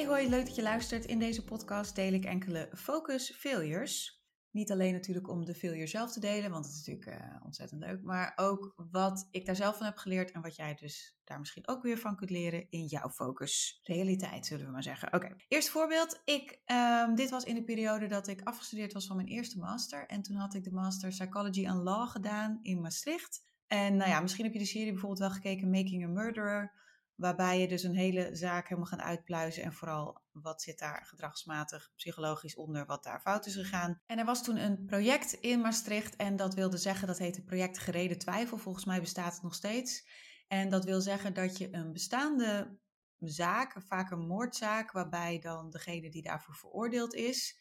Hey hoi, leuk dat je luistert. In deze podcast deel ik enkele focus failures. Niet alleen natuurlijk om de failure zelf te delen, want het is natuurlijk uh, ontzettend leuk, maar ook wat ik daar zelf van heb geleerd en wat jij dus daar misschien ook weer van kunt leren in jouw focus realiteit, zullen we maar zeggen. Oké, eerste voorbeeld. Ik, um, dit was in de periode dat ik afgestudeerd was van mijn eerste master en toen had ik de master Psychology and Law gedaan in Maastricht. En nou ja, misschien heb je de serie bijvoorbeeld wel gekeken, Making a Murderer. Waarbij je dus een hele zaak helemaal gaat uitpluizen. En vooral wat zit daar gedragsmatig, psychologisch onder, wat daar fout is gegaan. En er was toen een project in Maastricht. En dat wilde zeggen, dat heette Project Gereden Twijfel. Volgens mij bestaat het nog steeds. En dat wil zeggen dat je een bestaande zaak, vaak een moordzaak, waarbij dan degene die daarvoor veroordeeld is,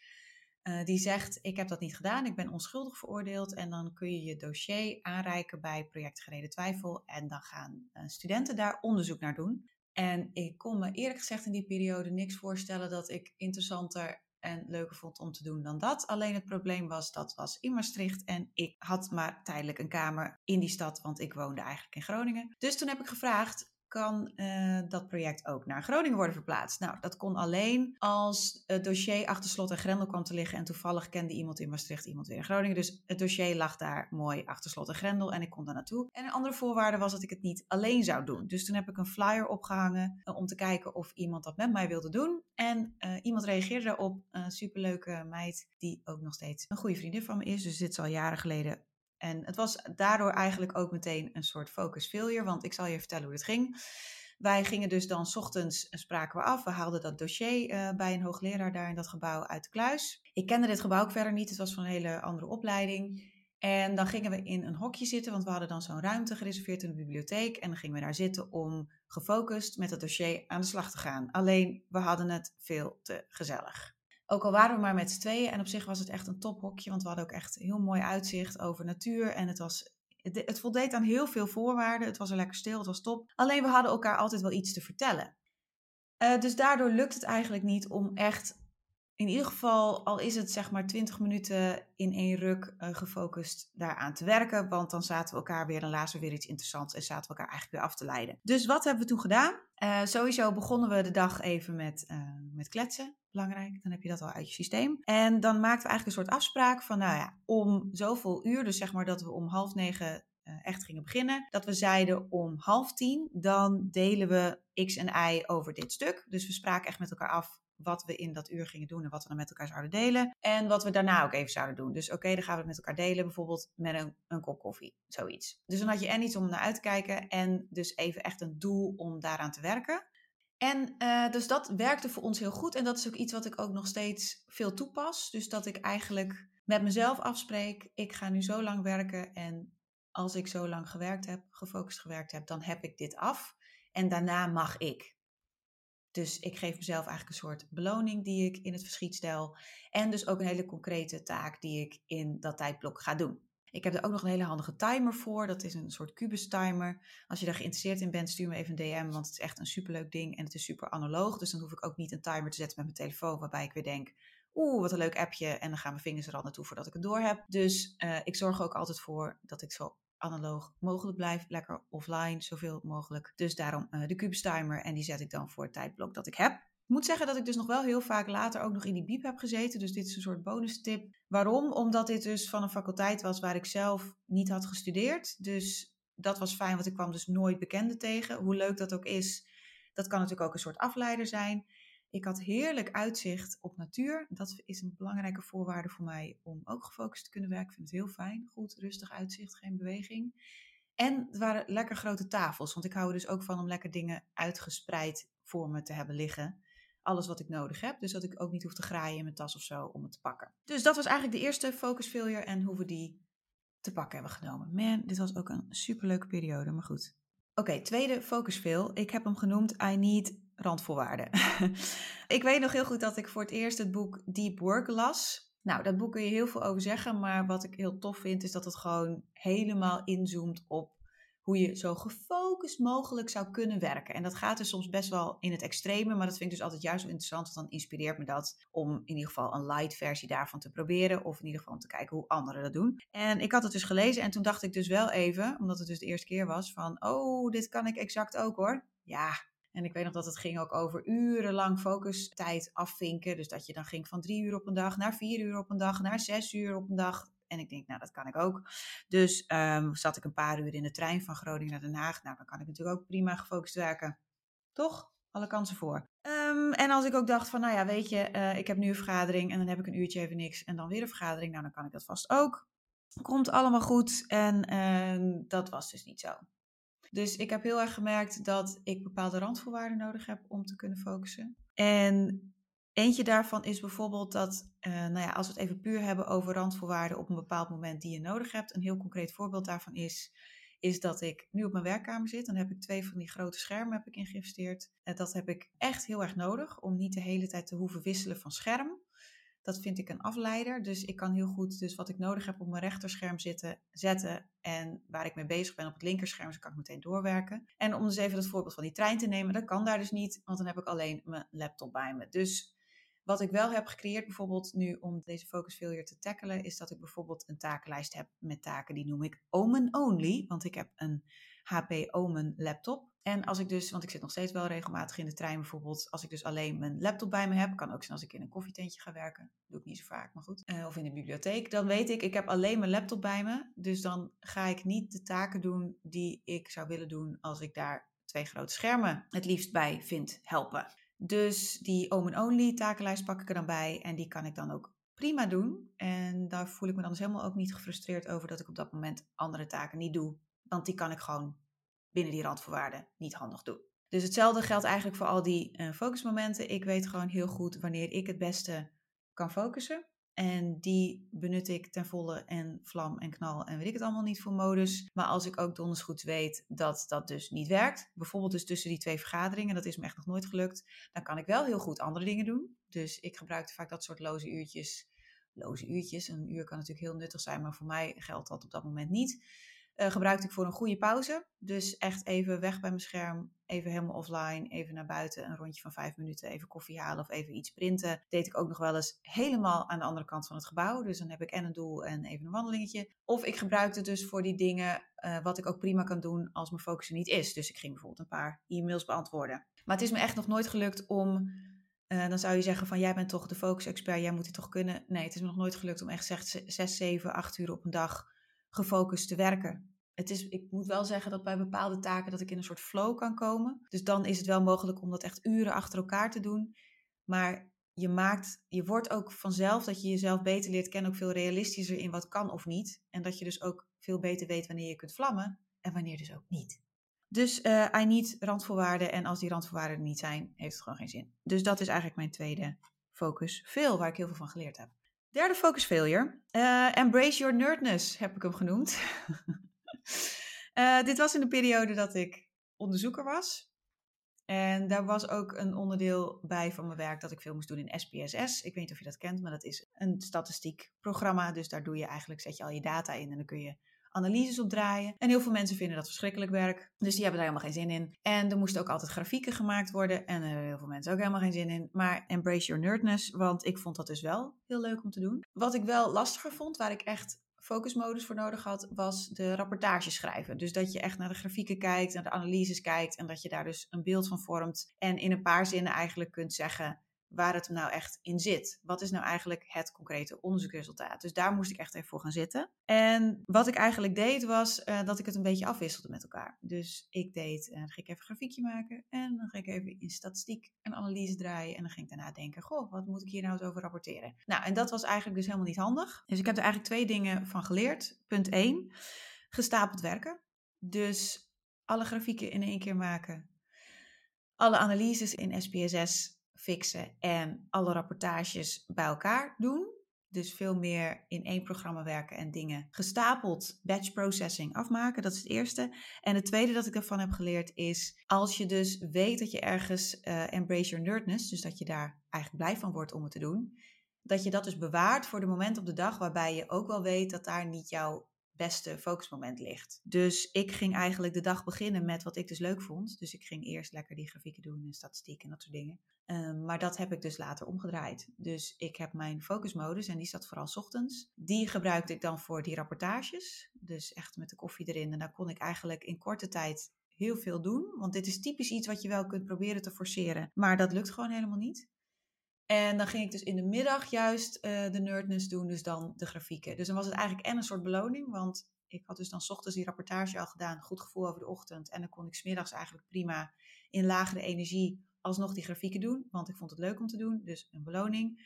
uh, die zegt: Ik heb dat niet gedaan, ik ben onschuldig veroordeeld. En dan kun je je dossier aanreiken bij Project Gereden Twijfel. En dan gaan uh, studenten daar onderzoek naar doen. En ik kon me eerlijk gezegd in die periode niks voorstellen dat ik interessanter en leuker vond om te doen dan dat. Alleen het probleem was, dat was in Maastricht en ik had maar tijdelijk een kamer in die stad, want ik woonde eigenlijk in Groningen. Dus toen heb ik gevraagd, kan uh, dat project ook naar Groningen worden verplaatst. Nou, dat kon alleen als het dossier achter slot en grendel kwam te liggen. En toevallig kende iemand in Maastricht iemand weer in Groningen. Dus het dossier lag daar mooi achter slot en grendel en ik kon daar naartoe. En een andere voorwaarde was dat ik het niet alleen zou doen. Dus toen heb ik een flyer opgehangen uh, om te kijken of iemand dat met mij wilde doen. En uh, iemand reageerde daarop. Een superleuke meid die ook nog steeds een goede vriendin van me is. Dus dit is al jaren geleden en het was daardoor eigenlijk ook meteen een soort focus failure, want ik zal je vertellen hoe het ging. Wij gingen dus dan s ochtends spraken we af. We haalden dat dossier uh, bij een hoogleraar daar in dat gebouw uit de kluis. Ik kende dit gebouw ook verder niet. Het was van een hele andere opleiding. En dan gingen we in een hokje zitten, want we hadden dan zo'n ruimte gereserveerd in de bibliotheek. En dan gingen we daar zitten om gefocust met het dossier aan de slag te gaan. Alleen we hadden het veel te gezellig. Ook al waren we maar met z'n tweeën en op zich was het echt een tophokje, want we hadden ook echt heel mooi uitzicht over natuur en het was het, voldeed aan heel veel voorwaarden. Het was er lekker stil, het was top. Alleen we hadden elkaar altijd wel iets te vertellen. Uh, dus daardoor lukt het eigenlijk niet om echt, in ieder geval, al is het zeg maar 20 minuten in één ruk uh, gefocust daaraan te werken. Want dan zaten we elkaar weer en lazen we weer iets interessants en zaten we elkaar eigenlijk weer af te leiden. Dus wat hebben we toen gedaan? Uh, sowieso begonnen we de dag even met, met kletsen belangrijk. Dan heb je dat al uit je systeem. En dan maakten we eigenlijk een soort afspraak van, nou ja, om zoveel uur, dus zeg maar dat we om half negen echt gingen beginnen, dat we zeiden om half tien, dan delen we X en Y over dit stuk. Dus we spraken echt met elkaar af wat we in dat uur gingen doen en wat we dan met elkaar zouden delen. En wat we daarna ook even zouden doen. Dus oké, dan gaan we het met elkaar delen, bijvoorbeeld met een, een kop koffie, zoiets. Dus dan had je en iets om naar uit te kijken en dus even echt een doel om daaraan te werken. En uh, dus dat werkte voor ons heel goed. En dat is ook iets wat ik ook nog steeds veel toepas. Dus dat ik eigenlijk met mezelf afspreek: ik ga nu zo lang werken. En als ik zo lang gewerkt heb, gefocust gewerkt heb, dan heb ik dit af. En daarna mag ik. Dus ik geef mezelf eigenlijk een soort beloning die ik in het verschiet stel. En dus ook een hele concrete taak die ik in dat tijdblok ga doen. Ik heb er ook nog een hele handige timer voor. Dat is een soort Cubus timer. Als je daar geïnteresseerd in bent, stuur me even een DM, want het is echt een superleuk ding en het is super analoog. Dus dan hoef ik ook niet een timer te zetten met mijn telefoon, waarbij ik weer denk, oeh, wat een leuk appje. En dan gaan mijn vingers er al naartoe voordat ik het door heb. Dus uh, ik zorg ook altijd voor dat ik zo analoog mogelijk blijf. Lekker offline, zoveel mogelijk. Dus daarom uh, de Cubus timer en die zet ik dan voor het tijdblok dat ik heb. Ik moet zeggen dat ik dus nog wel heel vaak later ook nog in die biep heb gezeten. Dus dit is een soort bonus tip. Waarom? Omdat dit dus van een faculteit was waar ik zelf niet had gestudeerd. Dus dat was fijn, want ik kwam dus nooit bekenden tegen. Hoe leuk dat ook is, dat kan natuurlijk ook een soort afleider zijn. Ik had heerlijk uitzicht op natuur. Dat is een belangrijke voorwaarde voor mij om ook gefocust te kunnen werken. Ik vind het heel fijn. Goed, rustig uitzicht, geen beweging. En het waren lekker grote tafels, want ik hou er dus ook van om lekker dingen uitgespreid voor me te hebben liggen alles wat ik nodig heb. Dus dat ik ook niet hoef te graaien in mijn tas of zo om het te pakken. Dus dat was eigenlijk de eerste focus failure en hoe we die te pakken hebben genomen. Man, dit was ook een superleuke periode, maar goed. Oké, tweede focus. Ik heb hem genoemd I need randvoorwaarden. ik weet nog heel goed dat ik voor het eerst het boek Deep Work las. Nou, dat boek kun je heel veel over zeggen, maar wat ik heel tof vind is dat het gewoon helemaal inzoomt op hoe je zo gefocust mogelijk zou kunnen werken. En dat gaat dus soms best wel in het extreme, maar dat vind ik dus altijd juist zo interessant, want dan inspireert me dat om in ieder geval een light versie daarvan te proberen, of in ieder geval om te kijken hoe anderen dat doen. En ik had het dus gelezen en toen dacht ik dus wel even, omdat het dus de eerste keer was, van oh, dit kan ik exact ook hoor. Ja, En ik weet nog dat het ging ook over urenlang focustijd afvinken. Dus dat je dan ging van drie uur op een dag naar vier uur op een dag, naar zes uur op een dag. En ik denk, nou, dat kan ik ook. Dus um, zat ik een paar uur in de trein van Groningen naar Den Haag. Nou, dan kan ik natuurlijk ook prima gefocust werken. Toch? Alle kansen voor. Um, en als ik ook dacht van, nou ja, weet je, uh, ik heb nu een vergadering en dan heb ik een uurtje even niks en dan weer een vergadering. Nou, dan kan ik dat vast ook. Komt allemaal goed. En uh, dat was dus niet zo. Dus ik heb heel erg gemerkt dat ik bepaalde randvoorwaarden nodig heb om te kunnen focussen. En eentje daarvan is bijvoorbeeld dat, uh, nou ja, als we het even puur hebben over randvoorwaarden op een bepaald moment die je nodig hebt. Een heel concreet voorbeeld daarvan is, is dat ik nu op mijn werkkamer zit. Dan heb ik twee van die grote schermen heb ik in geïnvesteerd. En dat heb ik echt heel erg nodig om niet de hele tijd te hoeven wisselen van scherm. Dat vind ik een afleider. Dus ik kan heel goed dus wat ik nodig heb op mijn rechterscherm zitten, zetten. En waar ik mee bezig ben op het linkerscherm, dus kan ik meteen doorwerken. En om dus even het voorbeeld van die trein te nemen, dat kan daar dus niet, want dan heb ik alleen mijn laptop bij me. Dus wat ik wel heb gecreëerd, bijvoorbeeld nu om deze focus failure te tackelen, is dat ik bijvoorbeeld een takenlijst heb met taken die noem ik Omen Only. Want ik heb een HP Omen laptop. En als ik dus, want ik zit nog steeds wel regelmatig in de trein bijvoorbeeld, als ik dus alleen mijn laptop bij me heb, kan ook zijn als ik in een koffietentje ga werken, doe ik niet zo vaak, maar goed, uh, of in de bibliotheek, dan weet ik, ik heb alleen mijn laptop bij me, dus dan ga ik niet de taken doen die ik zou willen doen als ik daar twee grote schermen het liefst bij vind helpen. Dus die Omen Only takenlijst pak ik er dan bij en die kan ik dan ook prima doen. En daar voel ik me dan dus helemaal ook niet gefrustreerd over dat ik op dat moment andere taken niet doe. Want die kan ik gewoon binnen die randvoorwaarden niet handig doen. Dus hetzelfde geldt eigenlijk voor al die uh, focusmomenten. Ik weet gewoon heel goed wanneer ik het beste kan focussen. En die benut ik ten volle en vlam en knal en weet ik het allemaal niet voor modus. Maar als ik ook donders goed weet dat dat dus niet werkt, bijvoorbeeld dus tussen die twee vergaderingen, dat is me echt nog nooit gelukt, dan kan ik wel heel goed andere dingen doen. Dus ik gebruik vaak dat soort loze uurtjes. Loze uurtjes, een uur kan natuurlijk heel nuttig zijn, maar voor mij geldt dat op dat moment niet uh, gebruikte ik voor een goede pauze. Dus echt even weg bij mijn scherm, even helemaal offline, even naar buiten, een rondje van vijf minuten, even koffie halen of even iets printen. Deed ik ook nog wel eens helemaal aan de andere kant van het gebouw. Dus dan heb ik en een doel en even een wandelingetje. Of ik gebruikte dus voor die dingen uh, wat ik ook prima kan doen als mijn focus er niet is. Dus ik ging bijvoorbeeld een paar e-mails beantwoorden. Maar het is me echt nog nooit gelukt om uh, dan zou je zeggen van jij bent toch de focus-expert, jij moet het toch kunnen. Nee, het is me nog nooit gelukt om echt zeg, 6, 7, 8 uur op een dag gefocust te werken. Het is, ik moet wel zeggen dat bij bepaalde taken dat ik in een soort flow kan komen. Dus dan is het wel mogelijk om dat echt uren achter elkaar te doen. Maar je maakt, je wordt ook vanzelf dat je jezelf beter leert kennen, ook veel realistischer in wat kan of niet. En dat je dus ook veel beter weet wanneer je kunt vlammen en wanneer dus ook niet. Dus uh, I need randvoorwaarden en als die randvoorwaarden er niet zijn, heeft het gewoon geen zin. Dus dat is eigenlijk mijn tweede focus. Veel waar ik heel veel van geleerd heb. Derde focus failure. Uh, embrace your nerdness heb ik hem genoemd. Uh, dit was in de periode dat ik onderzoeker was. En daar was ook een onderdeel bij van mijn werk dat ik veel moest doen in SPSS. Ik weet niet of je dat kent, maar dat is een statistiek programma. Dus daar doe je eigenlijk, zet je al je data in en dan kun je analyses op draaien. En heel veel mensen vinden dat verschrikkelijk werk. Dus die hebben daar helemaal geen zin in. En er moesten ook altijd grafieken gemaakt worden. En er hebben heel veel mensen ook helemaal geen zin in. Maar embrace your nerdness, want ik vond dat dus wel heel leuk om te doen. Wat ik wel lastiger vond, waar ik echt focusmodus voor nodig had, was de rapportage schrijven. Dus dat je echt naar de grafieken kijkt, naar de analyses kijkt en dat je daar dus een beeld van vormt. En in een paar zinnen eigenlijk kunt zeggen waar het nou echt in zit. Wat is nou eigenlijk het concrete onderzoekresultaat? Dus daar moest ik echt even voor gaan zitten. En wat ik eigenlijk deed was uh, dat ik het een beetje afwisselde met elkaar. Dus ik deed, uh, dan ging ik even een grafiekje maken en dan ging ik even in statistiek een analyse draaien en dan ging ik daarna denken, goh, wat moet ik hier nou eens over rapporteren? Nou, en dat was eigenlijk dus helemaal niet handig. Dus ik heb er eigenlijk twee dingen van geleerd. Punt 1, gestapeld werken. Dus alle grafieken in één keer maken. Alle analyses in SPSS fixen en alle rapportages bij elkaar doen. Dus veel meer in één programma werken en dingen gestapeld batch processing afmaken. Dat is het eerste. En het tweede dat ik ervan heb geleerd is, als je dus weet dat je ergens uh, embrace your nerdness, dus dat je daar eigenlijk blij van wordt om het te doen, dat je dat dus bewaart voor de moment op de dag waarbij je ook wel weet dat daar niet jouw beste focusmoment ligt. Dus ik ging eigenlijk de dag beginnen met wat ik dus leuk vond. Dus ik ging eerst lekker die grafieken doen en statistiek en dat soort dingen. Um, maar dat heb ik dus later omgedraaid. Dus ik heb mijn focusmodus en die zat vooral ochtends. Die gebruikte ik dan voor die rapportages. Dus echt met de koffie erin. En daar kon ik eigenlijk in korte tijd heel veel doen. Want dit is typisch iets wat je wel kunt proberen te forceren. Maar dat lukt gewoon helemaal niet. En dan ging ik dus in de middag juist uh, de nerdness doen, dus dan de grafieken. Dus dan was het eigenlijk en een soort beloning, want ik had dus dan ochtends die rapportage al gedaan, goed gevoel over de ochtend. En dan kon ik smiddags eigenlijk prima in lagere energie alsnog die grafieken doen, want ik vond het leuk om te doen, dus een beloning.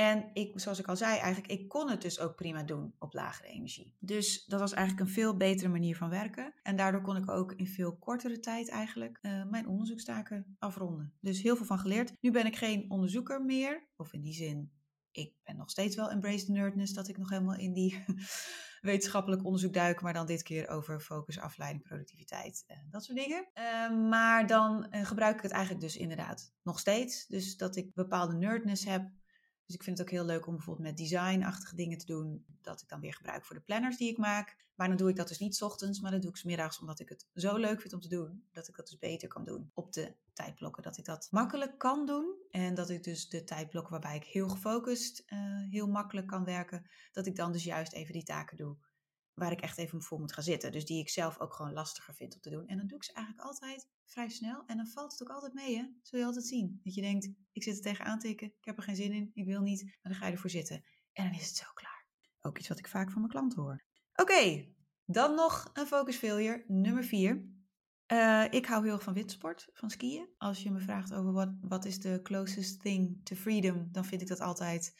En ik, zoals ik al zei, eigenlijk, ik kon het dus ook prima doen op lagere energie. Dus dat was eigenlijk een veel betere manier van werken. En daardoor kon ik ook in veel kortere tijd eigenlijk uh, mijn onderzoekstaken afronden. Dus heel veel van geleerd. Nu ben ik geen onderzoeker meer, of in die zin, ik ben nog steeds wel embrace the nerdness, dat ik nog helemaal in die wetenschappelijk onderzoek duik, maar dan dit keer over focus, afleiding, productiviteit, uh, dat soort dingen. Uh, maar dan uh, gebruik ik het eigenlijk dus inderdaad nog steeds. Dus dat ik bepaalde nerdness heb dus ik vind het ook heel leuk om bijvoorbeeld met designachtige dingen te doen. Dat ik dan weer gebruik voor de planners die ik maak. Maar dan doe ik dat dus niet ochtends, maar dat doe ik smiddags omdat ik het zo leuk vind om te doen. Dat ik dat dus beter kan doen op de tijdblokken. Dat ik dat makkelijk kan doen. En dat ik dus de tijdblokken waarbij ik heel gefocust, uh, heel makkelijk kan werken. Dat ik dan dus juist even die taken doe waar ik echt even voor moet gaan zitten. Dus die ik zelf ook gewoon lastiger vind om te doen. En dan doe ik ze eigenlijk altijd vrij snel. En dan valt het ook altijd mee, hè? Zul je altijd zien. Dat je denkt, ik zit er tegenaan tikken, ik heb er geen zin in, ik wil niet. Maar dan ga je ervoor zitten. En dan is het zo klaar. Ook iets wat ik vaak van mijn klanten hoor. Oké, dan nog een focus failure, nummer vier. Uh, ik hou heel erg van windsport, van skiën. Als je me vraagt over wat, wat is de closest thing to freedom, dan vind ik dat altijd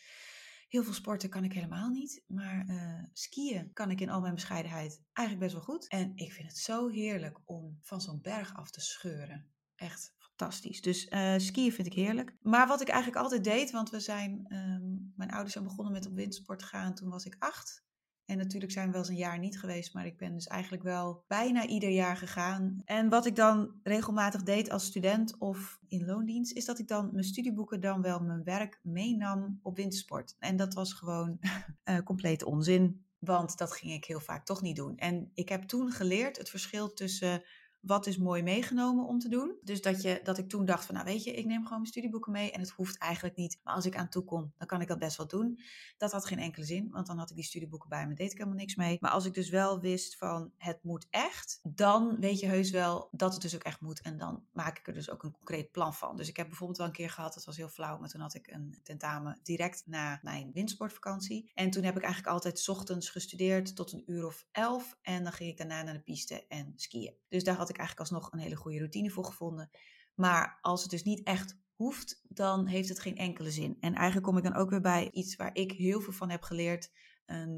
Heel veel sporten kan ik helemaal niet, maar uh, skiën kan ik in al mijn bescheidenheid eigenlijk best wel goed. En ik vind het zo heerlijk om van zo'n berg af te scheuren. Echt fantastisch. Dus uh, skiën vind ik heerlijk. Maar wat ik eigenlijk altijd deed, want we zijn, um, mijn ouders zijn begonnen met op windsport te gaan toen was ik acht. En natuurlijk zijn we wel eens een jaar niet geweest, maar ik ben dus eigenlijk wel bijna ieder jaar gegaan. En wat ik dan regelmatig deed als student of in loondienst, is dat ik dan mijn studieboeken dan wel mijn werk meenam op wintersport. En dat was gewoon uh, complete onzin, want dat ging ik heel vaak toch niet doen. En ik heb toen geleerd het verschil tussen wat is mooi meegenomen om te doen. Dus dat, je, dat ik toen dacht van, nou weet je, ik neem gewoon mijn studieboeken mee en het hoeft eigenlijk niet. Maar als ik aan toe kom, dan kan ik dat best wel doen. Dat had geen enkele zin, want dan had ik die studieboeken bij me, deed ik helemaal niks mee. Maar als ik dus wel wist van, het moet echt, dan weet je heus wel dat het dus ook echt moet. En dan maak ik er dus ook een concreet plan van. Dus ik heb bijvoorbeeld wel een keer gehad, dat was heel flauw, maar toen had ik een tentamen direct na mijn windsportvakantie. En toen heb ik eigenlijk altijd ochtends gestudeerd tot een uur of elf. En dan ging ik daarna naar de piste en skiën. Dus daar had ik eigenlijk alsnog een hele goede routine voor gevonden. Maar als het dus niet echt hoeft, dan heeft het geen enkele zin. En eigenlijk kom ik dan ook weer bij iets waar ik heel veel van heb geleerd.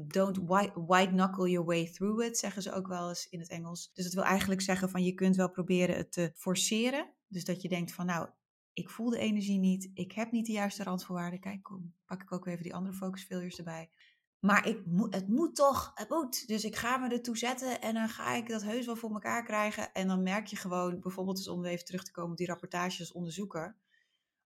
Don't white, knuckle your way through it, zeggen ze ook wel eens in het Engels. Dus het wil eigenlijk zeggen van je kunt wel proberen het te forceren. Dus dat je denkt van nou, ik voel de energie niet, ik heb niet de juiste randvoorwaarden. Kijk, kom, pak ik ook even die andere focus failures erbij. Maar ik het moet toch, het moet. Dus ik ga me ertoe zetten en dan ga ik dat heus wel voor elkaar krijgen. En dan merk je gewoon, bijvoorbeeld dus om even terug te komen op die rapportages als onderzoeker.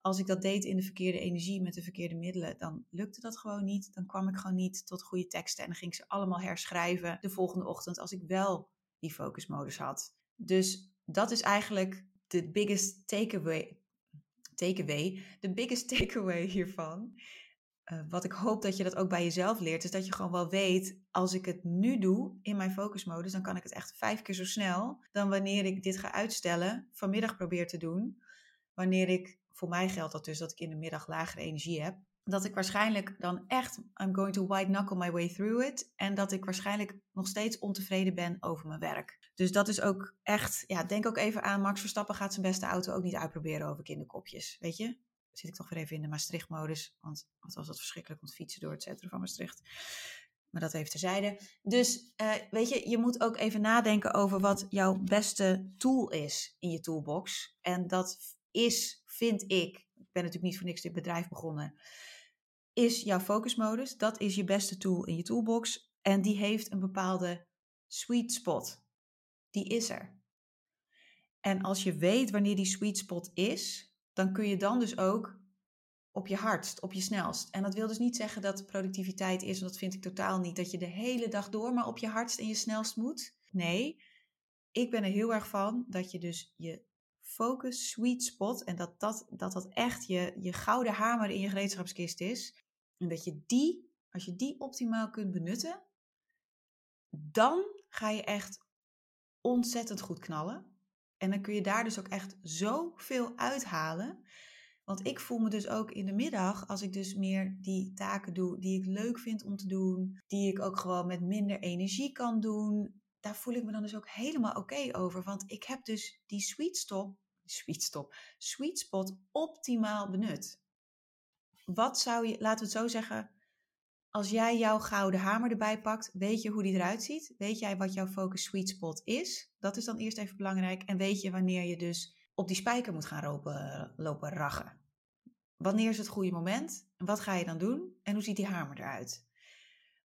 Als ik dat deed in de verkeerde energie met de verkeerde middelen, dan lukte dat gewoon niet. Dan kwam ik gewoon niet tot goede teksten en dan ging ik ze allemaal herschrijven de volgende ochtend als ik wel die focusmodus had. Dus dat is eigenlijk de biggest takeaway. Takeaway. De biggest takeaway hiervan uh, wat ik hoop dat je dat ook bij jezelf leert, is dat je gewoon wel weet, als ik het nu doe in mijn focusmodus, dan kan ik het echt vijf keer zo snel dan wanneer ik dit ga uitstellen, vanmiddag probeer te doen. Wanneer ik, voor mij geldt dat dus dat ik in de middag lagere energie heb, dat ik waarschijnlijk dan echt, I'm going to white knuckle my way through it. En dat ik waarschijnlijk nog steeds ontevreden ben over mijn werk. Dus dat is ook echt, ja, denk ook even aan Max Verstappen gaat zijn beste auto ook niet uitproberen over kinderkopjes, weet je? Zit ik toch weer even in de Maastricht-modus. Want wat was dat verschrikkelijk om te fietsen door het centrum van Maastricht. Maar dat even terzijde. Dus uh, weet je, je moet ook even nadenken over wat jouw beste tool is in je toolbox. En dat is, vind ik, ik ben natuurlijk niet voor niks dit bedrijf begonnen, is jouw focusmodus. Dat is je beste tool in je toolbox. En die heeft een bepaalde sweet spot. Die is er. En als je weet wanneer die sweet spot is, dan kun je dan dus ook op je hardst, op je snelst. En dat wil dus niet zeggen dat productiviteit is, want dat vind ik totaal niet, dat je de hele dag door maar op je hardst en je snelst moet. Nee, ik ben er heel erg van dat je dus je focus sweet spot en dat dat, dat, dat echt je, je gouden hamer in je gereedschapskist is. En dat je die, als je die optimaal kunt benutten, dan ga je echt ontzettend goed knallen. En dan kun je daar dus ook echt zoveel uithalen. Want ik voel me dus ook in de middag, als ik dus meer die taken doe die ik leuk vind om te doen, die ik ook gewoon met minder energie kan doen, daar voel ik me dan dus ook helemaal oké over. Want ik heb dus die sweet stop, sweet stop, sweet spot optimaal benut. Wat zou je, laten we het zo zeggen, als jij jouw gouden hamer erbij pakt, weet je hoe die eruit ziet? Weet jij wat jouw focus sweet spot is? Dat is dan eerst even belangrijk. En weet je wanneer je dus op die spijker moet gaan lopen, lopen rachen? Wanneer is het goede moment? En wat ga je dan doen? En hoe ziet die hamer eruit?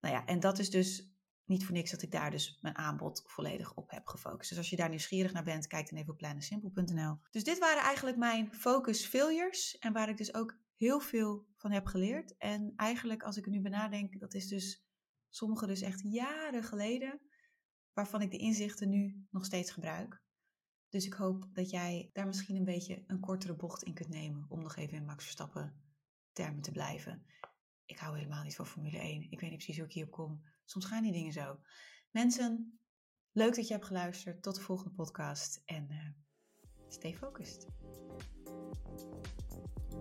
Nou ja, en dat is dus niet voor niks dat ik daar dus mijn aanbod volledig op heb gefocust. Dus als je daar nieuwsgierig naar bent, kijk dan even op planensimpel.nl. Dus dit waren eigenlijk mijn focus failures en waar ik dus ook heel veel van heb geleerd. En eigenlijk als ik er nu bij nadenk, dat is dus sommige dus echt jaren geleden, waarvan ik de inzichten nu nog steeds gebruik. Dus ik hoop dat jij daar misschien een beetje een kortere bocht in kunt nemen om nog even in Max Verstappen termen te blijven. Ik hou helemaal niet van Formule 1. Ik weet niet precies hoe ik hierop kom. Soms gaan die dingen zo. Mensen, leuk dat je hebt geluisterd. Tot de volgende podcast en uh, stay focused.